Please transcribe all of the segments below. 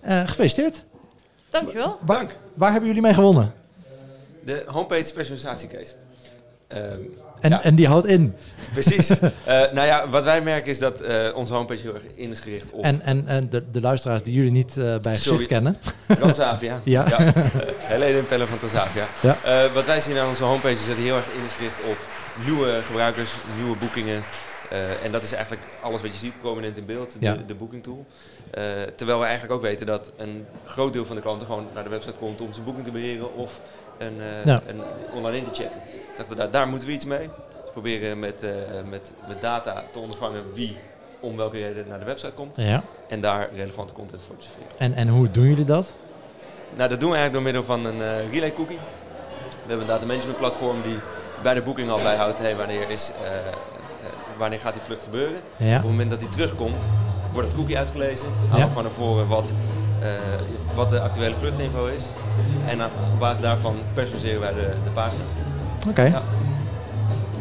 Eh, gefeliciteerd. Dankjewel. Dank. Waar hebben jullie mee gewonnen? De homepage personalisatiecase. Ehm, En, ja, en die houdt in. precies. Eh, nou ja, wat wij merken is dat eh, onze homepage heel erg in is gericht op En, en, en de, de luisteraars die jullie niet bij Sorry. gezicht kennen. Transavia. Ja. Helene en Pelle van Transavia. Ja. Eh, wat wij zien aan onze homepage is dat die heel erg in is gericht op nieuwe gebruikers, nieuwe boekingen. Eh, en dat is eigenlijk alles wat je ziet prominent in beeld, de, Ja. de booking tool. Eh, terwijl we eigenlijk ook weten dat een groot deel van de klanten gewoon naar de website komt om zijn boeking te beheren of een, eh, Ja. een online in te checken. Dus we, daar, daar moeten we iets mee. Dus proberen met, met, met data te ondervangen wie om welke reden naar de website komt. Ja. En daar relevante content voor te serveren. En, en hoe doen jullie dat? Nou, dat doen we eigenlijk door middel van een relay cookie. We hebben een data management platform die bij de boeking al bijhoudt hey, wanneer, is, wanneer gaat die vlucht gebeuren. Ja. Op het moment dat die terugkomt, wordt het cookie uitgelezen. We gewoon naar voren wat, eh, wat de actuele vluchtinfo is. En dan op basis daarvan personaliseren wij de, de pagina. Oké. Ja.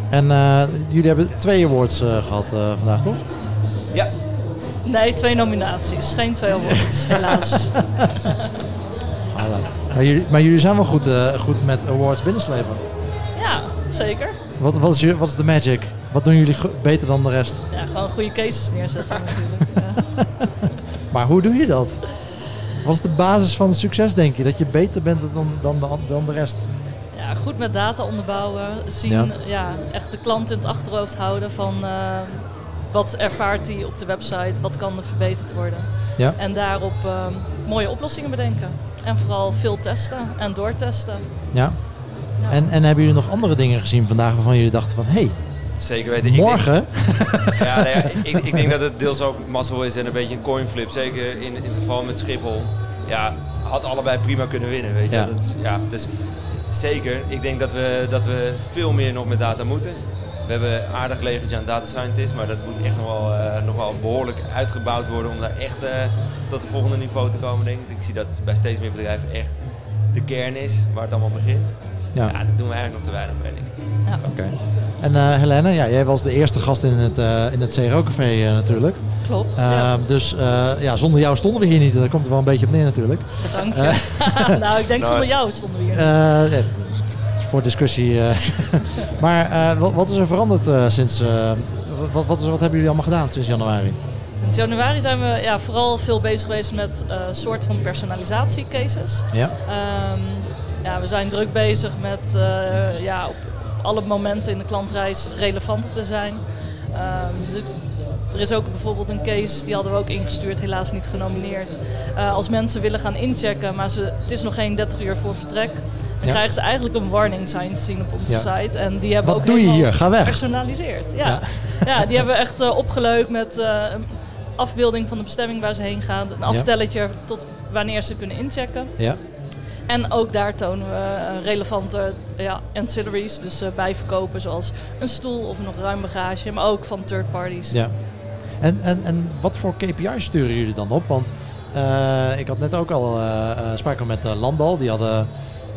En eh, jullie hebben twee awards eh, gehad eh, vandaag, toch? Ja, Nee, twee nominaties. Geen twee awards, helaas. Maar jullie, maar jullie zijn wel goed, eh, goed met awards binnenslepen. Ja, zeker. Wat, wat, is, je- wat is de magic? Wat doen jullie beter dan de rest? Ja, gewoon goede cases neerzetten natuurlijk. Ja. Maar hoe doe je dat? Wat is de basis van het succes, denk je? Dat je beter bent dan, dan, de, an- dan de rest? Ja, goed met data onderbouwen. Zien, Ja. ja. echt de klant in het achterhoofd houden van eh, wat ervaart hij op de website, wat kan er verbeterd worden. Ja. En daarop eh, mooie oplossingen bedenken. En vooral veel testen en doortesten. Ja. Ja. En, en hebben jullie nog andere dingen gezien vandaag waarvan jullie dachten van... hé, hey, zeker weten. Ik denk- morgen... Ja, nou ja ik, ik denk dat het deels ook mazzel is en een beetje een coinflip. Zeker in, in het geval met Schiphol. Ja, had allebei prima kunnen winnen. Weet je? Ja. Dat is, ja, dus zeker. Ik denk dat we, dat we veel meer nog met data moeten. We hebben een aardig legertje aan data scientists, maar dat moet echt nog wel, eh, nog wel behoorlijk uitgebouwd worden om daar echt eh, tot het volgende niveau te komen. Denk ik. ik zie dat bij steeds meer bedrijven echt de kern is waar het allemaal begint. Ja. Ja, dat doen we eigenlijk nog te weinig denk ik. Ja. Oké. En eh Helene, ja, jij was de eerste gast in het, eh in het CRO-café eh, natuurlijk. Klopt. ja. Ehm, dus eh, ja, zonder jou stonden we hier niet. Daar komt er wel een beetje op neer natuurlijk. Dank je. nou, ik denk Nou, zonder jou stonden we hier. Eh, ja, voor discussie. eh. maar eh, wat, wat is er veranderd eh, sinds... eh, wat, wat, is, wat hebben jullie allemaal gedaan sinds januari? Sinds januari zijn we ja, vooral veel bezig geweest met eh soort van personalisatiecases. Ja. Ehm, ja, we zijn druk bezig met eh, ja, op alle momenten in de klantreis relevant te zijn. Ehm, dus er is ook bijvoorbeeld een case, die hadden we ook ingestuurd, helaas niet genomineerd. Eh, als mensen willen gaan inchecken, maar ze, het is nog geen 30 uur voor vertrek, dan Ja. krijgen ze eigenlijk een warning sign te zien op onze Ja. site. En die hebben Wat ook doe je hier? Ga weg. Gepersonaliseerd, ja. Ja. ja. die hebben we echt eh, opgeleukt met een afbeelding van de bestemming waar ze heen gaan. Een aftelletje tot wanneer ze kunnen inchecken. Ja. En ook daar tonen we eh, relevante ja, ancillaries, dus eh, bijverkopen zoals een stoel of nog ruim bagage, maar ook van third parties. ja. En, en, en wat voor KPI's sturen jullie dan op? Want eh, ik had net ook al eh, spraken met uh, Landal. Die hadden,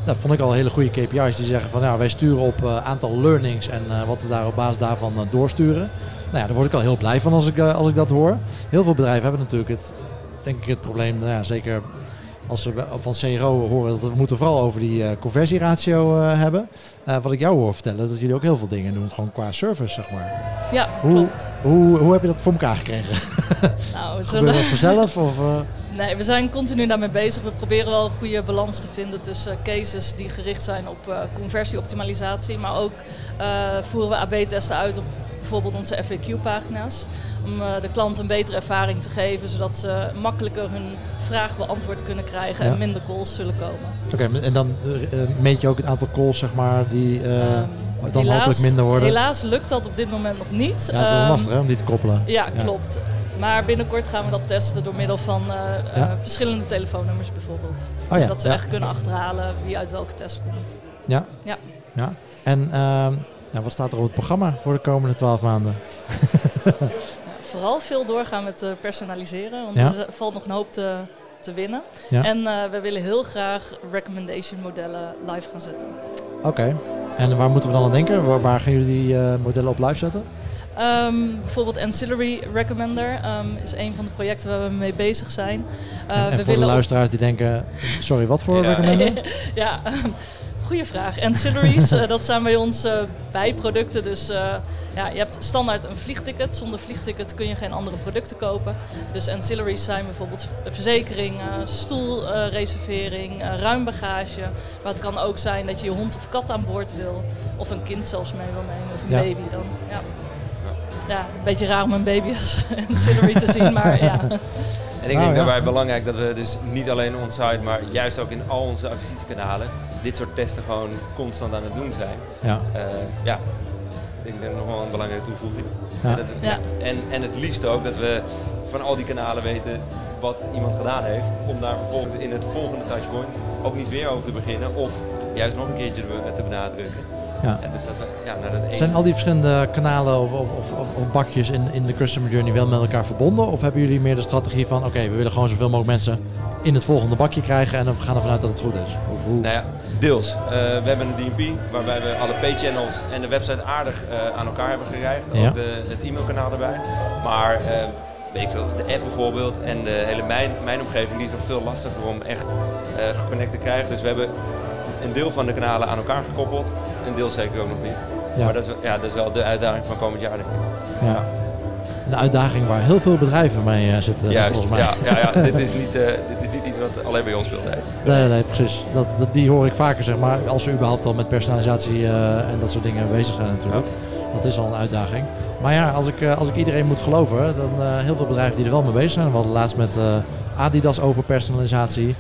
dat vond ik al hele goede KPI's. Die zeggen van ja, wij sturen op aantal learnings en wat we daar op basis daarvan doorsturen. Nou ja, daar word ik al heel blij van als ik, als ik dat hoor. Heel veel bedrijven hebben natuurlijk het, denk ik het probleem, nou ja, zeker als we van CRO horen, dat we moeten vooral over die eh, conversieratio eh, hebben. Eh, wat ik jou hoor vertellen, dat jullie ook heel veel dingen doen, gewoon qua service, zeg maar. Ja, Hoe, klopt. hoe, hoe heb je dat voor elkaar gekregen? Nou, we zullen... dat vanzelf? Of? Nee, we zijn continu daarmee bezig. We proberen wel een goede balans te vinden tussen cases die gericht zijn op conversieoptimalisatie, maar ook voeren we AB-testen uit op bijvoorbeeld onze FAQ-pagina's. Om eh, de klant een betere ervaring te geven, zodat ze makkelijker hun vraag beantwoord kunnen krijgen Ja. en minder calls zullen komen. Oké, en dan eh, eh, meet je ook het aantal calls, zeg maar, die eh, Ehm, dan hopelijk minder worden? Helaas lukt dat op dit moment nog niet. Ja, dat is wel Ehm, lastig hè, om die te koppelen. Ja, klopt. Maar binnenkort gaan we dat testen door middel van verschillende telefoonnummers bijvoorbeeld. Oh ja, Zodat we echt kunnen achterhalen wie uit welke test komt. Ja? Ja. ja. En ehm, nou, wat staat er op het programma voor de komende twaalf maanden? Vooral veel doorgaan met eh, personaliseren, want Ja. er valt nog een hoop te, te winnen. Ja. En eh, we willen heel graag recommendation modellen live gaan zetten. Oké. En waar moeten we dan aan denken? Waar, waar gaan jullie die uh, modellen op live zetten? Um, bijvoorbeeld Ancillary Recommender um, is een van de projecten waar we mee bezig zijn. Uh, en, en we voor de luisteraars die denken, sorry, wat voor ja. recommender? ja, goede vraag. Ancillaries, uh, dat zijn bij ons uh, bijproducten. Dus uh, ja, je hebt standaard een vliegticket. Zonder vliegticket kun je geen andere producten kopen. Dus ancillaries zijn bijvoorbeeld verzekering, stoelreservering, ruim bagage. Maar het kan ook zijn dat je je hond of kat aan boord wil. Of een kind zelfs mee wil nemen, of een ja. baby dan. Ja ja, een beetje raar om een baby als ancillary te zien, maar ja. En ik denk oh, daarbij belangrijk dat we dus niet alleen on-site, maar juist ook in al onze acquisitiekanalen dit soort testen gewoon constant aan het doen zijn. Ja. Uh, ja. Ik denk dat nog wel een belangrijke toevoeging. Ja. En, dat ja. en, en het liefst ook dat we van al die kanalen weten wat iemand gedaan heeft. Om daar vervolgens in het volgende touchpoint ook niet weer over te beginnen. Of juist nog een keertje te benadrukken. Ja. En dus dat we, ja, naar dat Zijn al die verschillende kanalen of, of, of, of, bakjes in, in de customer journey wel met elkaar verbonden? Of hebben jullie meer de strategie van oké, we willen gewoon zoveel mogelijk mensen in het volgende bakje krijgen en dan gaan we ervan uit dat het goed is? Of hoe? Nou ja, deels. Uh, we hebben een DMP waarbij we alle pay-channels en de website aardig uh, aan elkaar hebben gereikt. Ook de, het e-mailkanaal erbij. Maar uh, weet ik veel, de app bijvoorbeeld en de hele mijn, mijn omgeving die is nog veel lastiger om echt geconnect te krijgen. Dus we hebben een deel van de kanalen aan elkaar gekoppeld, een deel zeker ook nog niet. Ja. Maar dat is, ja, dat is wel de uitdaging van komend jaar, denk ik. Ja. Een uitdaging waar heel veel bedrijven mee uh, zitten, Juist, volgens mij. Ja, ja, ja. dit, is niet, uh, dit is niet iets wat alleen bij ons speelt. Nee, nee, nee, nee precies. Dat, dat, die hoor ik vaker, zeg maar, als we überhaupt al met personalisatie uh, en dat soort dingen bezig zijn natuurlijk. Dat is al een uitdaging. Maar ja, als ik, als ik iedereen moet geloven, dan heel veel bedrijven die er wel mee bezig zijn. We hadden laatst met Adidas over personalisatie.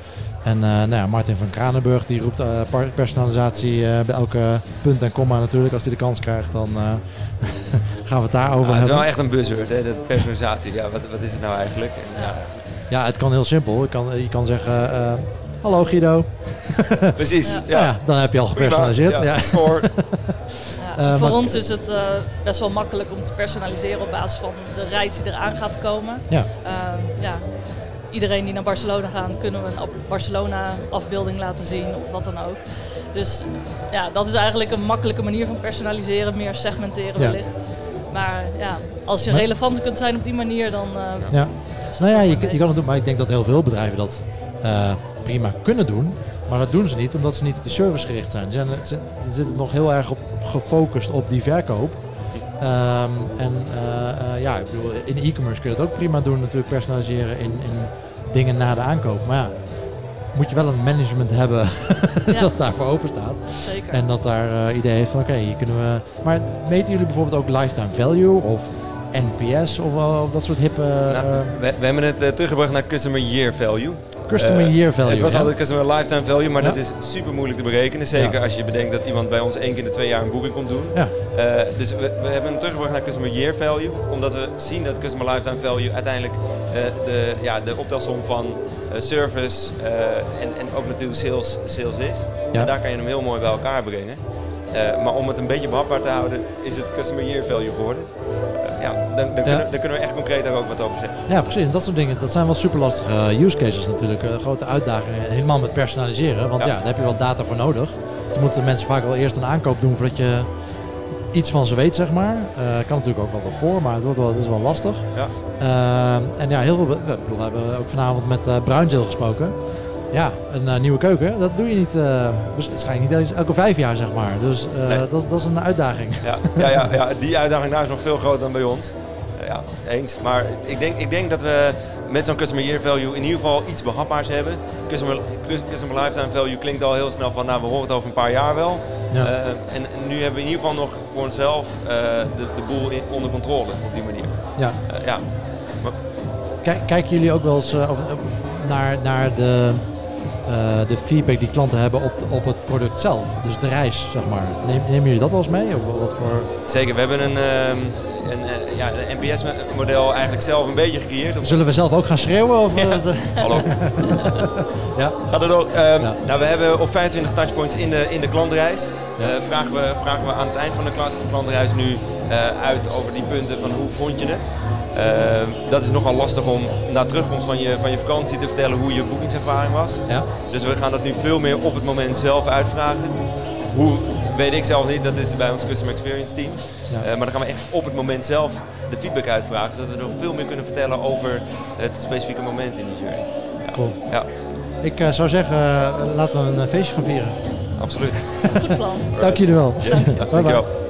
En uh, nou ja, Martin van Kranenburg die roept uh, personalisatie uh, bij elke punt en komma natuurlijk. Als hij de kans krijgt, dan gaan we het daarover ja, hebben. Het is wel echt een buzzword, hè, de personalisatie. Ja, wat, wat is het nou eigenlijk? En, ja. ja. het kan heel simpel. Je kan, je kan zeggen, hallo Guido. Precies. Ja. ja. dan heb je al gepersonaliseerd. Ja, ja. Uh, voor ons is het uh, best wel makkelijk om te personaliseren op basis van de reis die eraan gaat komen. Ja. Uh, ja iedereen die naar Barcelona gaat, kunnen we een Barcelona afbeelding laten zien of wat dan ook. Dus ja, dat is eigenlijk een makkelijke manier van personaliseren, meer segmenteren wellicht. Maar ja, als je relevant kunt zijn op die manier, dan. Uh, ja. Nou ja, je, je, kan het doen, maar ik denk dat heel veel bedrijven dat uh, prima kunnen doen. Maar dat doen ze niet omdat ze niet op die service gericht zijn. Ze, zijn, ze, ze zitten nog heel erg op, gefocust op die verkoop. Um, en uh, ja, ik bedoel, in e-commerce kun je dat ook prima doen, natuurlijk personaliseren in, in dingen na de aankoop. Maar ja, moet je wel een management hebben dat daarvoor open staat. Zeker. En dat daar uh, idee heeft van oké, hier kunnen we. Maar meten jullie bijvoorbeeld ook lifetime value of NPS of, of dat soort hippe. Nou, we, we, hebben het teruggebracht naar customer year value. Customer uh, year value. Het was altijd customer lifetime value, maar dat is super moeilijk te berekenen. Zeker als je bedenkt dat iemand bij ons één keer in de twee jaar een boeking komt doen. Uh, dus we, we, hebben hem teruggebracht naar customer year value, omdat we zien dat customer lifetime value uiteindelijk uh, de, ja, de optelsom van service en, en ook natuurlijk sales, sales is. En daar kan je hem heel mooi bij elkaar brengen. maar om het een beetje behapbaar te houden, is het customer year value geworden ja, dan, dan, Kunnen, dan, kunnen, we echt concreet ook wat over zeggen. Ja, precies. Dat soort dingen, dat zijn wel super lastige uh, use cases natuurlijk. Uh, grote uitdagingen, helemaal met personaliseren. Want ja. daar heb je wel data voor nodig. Dus dan moeten mensen vaak wel eerst een aankoop doen voordat je iets van ze weet, zeg maar. Uh, kan natuurlijk ook wel voor, maar het, wordt wel, het is wel lastig. Ja. en ja, heel veel. We, we hebben ook vanavond met uh, Bruinzeel gesproken. Ja, een uh, nieuwe keuken, dat doe je niet, uh, waarschijnlijk niet elke vijf jaar zeg maar. Dus uh, nee. dat, dat is een uitdaging. Ja, ja, ja, ja, die uitdaging daar is nog veel groter dan bij ons. ja, eens. Maar ik denk, ik denk dat we met zo'n customer year value in ieder geval iets behapbaars hebben. Customer, customer lifetime value klinkt al heel snel van, nou we horen het over een paar jaar wel. Ja. en nu hebben we in ieder geval nog voor onszelf de, de boel in, onder controle op die manier. Ja. ja. Maar, Kijken jullie ook wel eens naar, naar de de feedback die klanten hebben op, op het product zelf. Dus de reis, zeg maar. Neem, nemen jullie dat wel eens mee? Of wat voor... Zeker, we hebben een, uh, een, uh, ja, een NPS-model eigenlijk zelf een beetje gecreëerd. Zullen we zelf ook gaan schreeuwen? Of, ja. Hallo. ja. Gaat het ook? Um, ja. Nou, we hebben op 25 touchpoints in de, in de klantreis. Ja. vragen, we, vragen we aan het eind van de klantreis nu uit over die punten van hoe vond je het? Uh, dat is nogal lastig om na terugkomst van je, van je vakantie te vertellen hoe je boekingservaring was. Ja. Dus we gaan dat nu veel meer op het moment zelf uitvragen. Hoe, weet ik zelf niet, dat is bij ons Customer Experience team. Ja. Eh, maar dan gaan we echt op het moment zelf de feedback uitvragen, zodat we nog veel meer kunnen vertellen over het specifieke moment in die journey. Ja. Cool. Ja, Ik eh, zou zeggen, eh, laten we een eh, feestje gaan vieren. Absoluut. Goed plan. Dank jullie wel. Yes. Ja, Bye bye. dankjewel.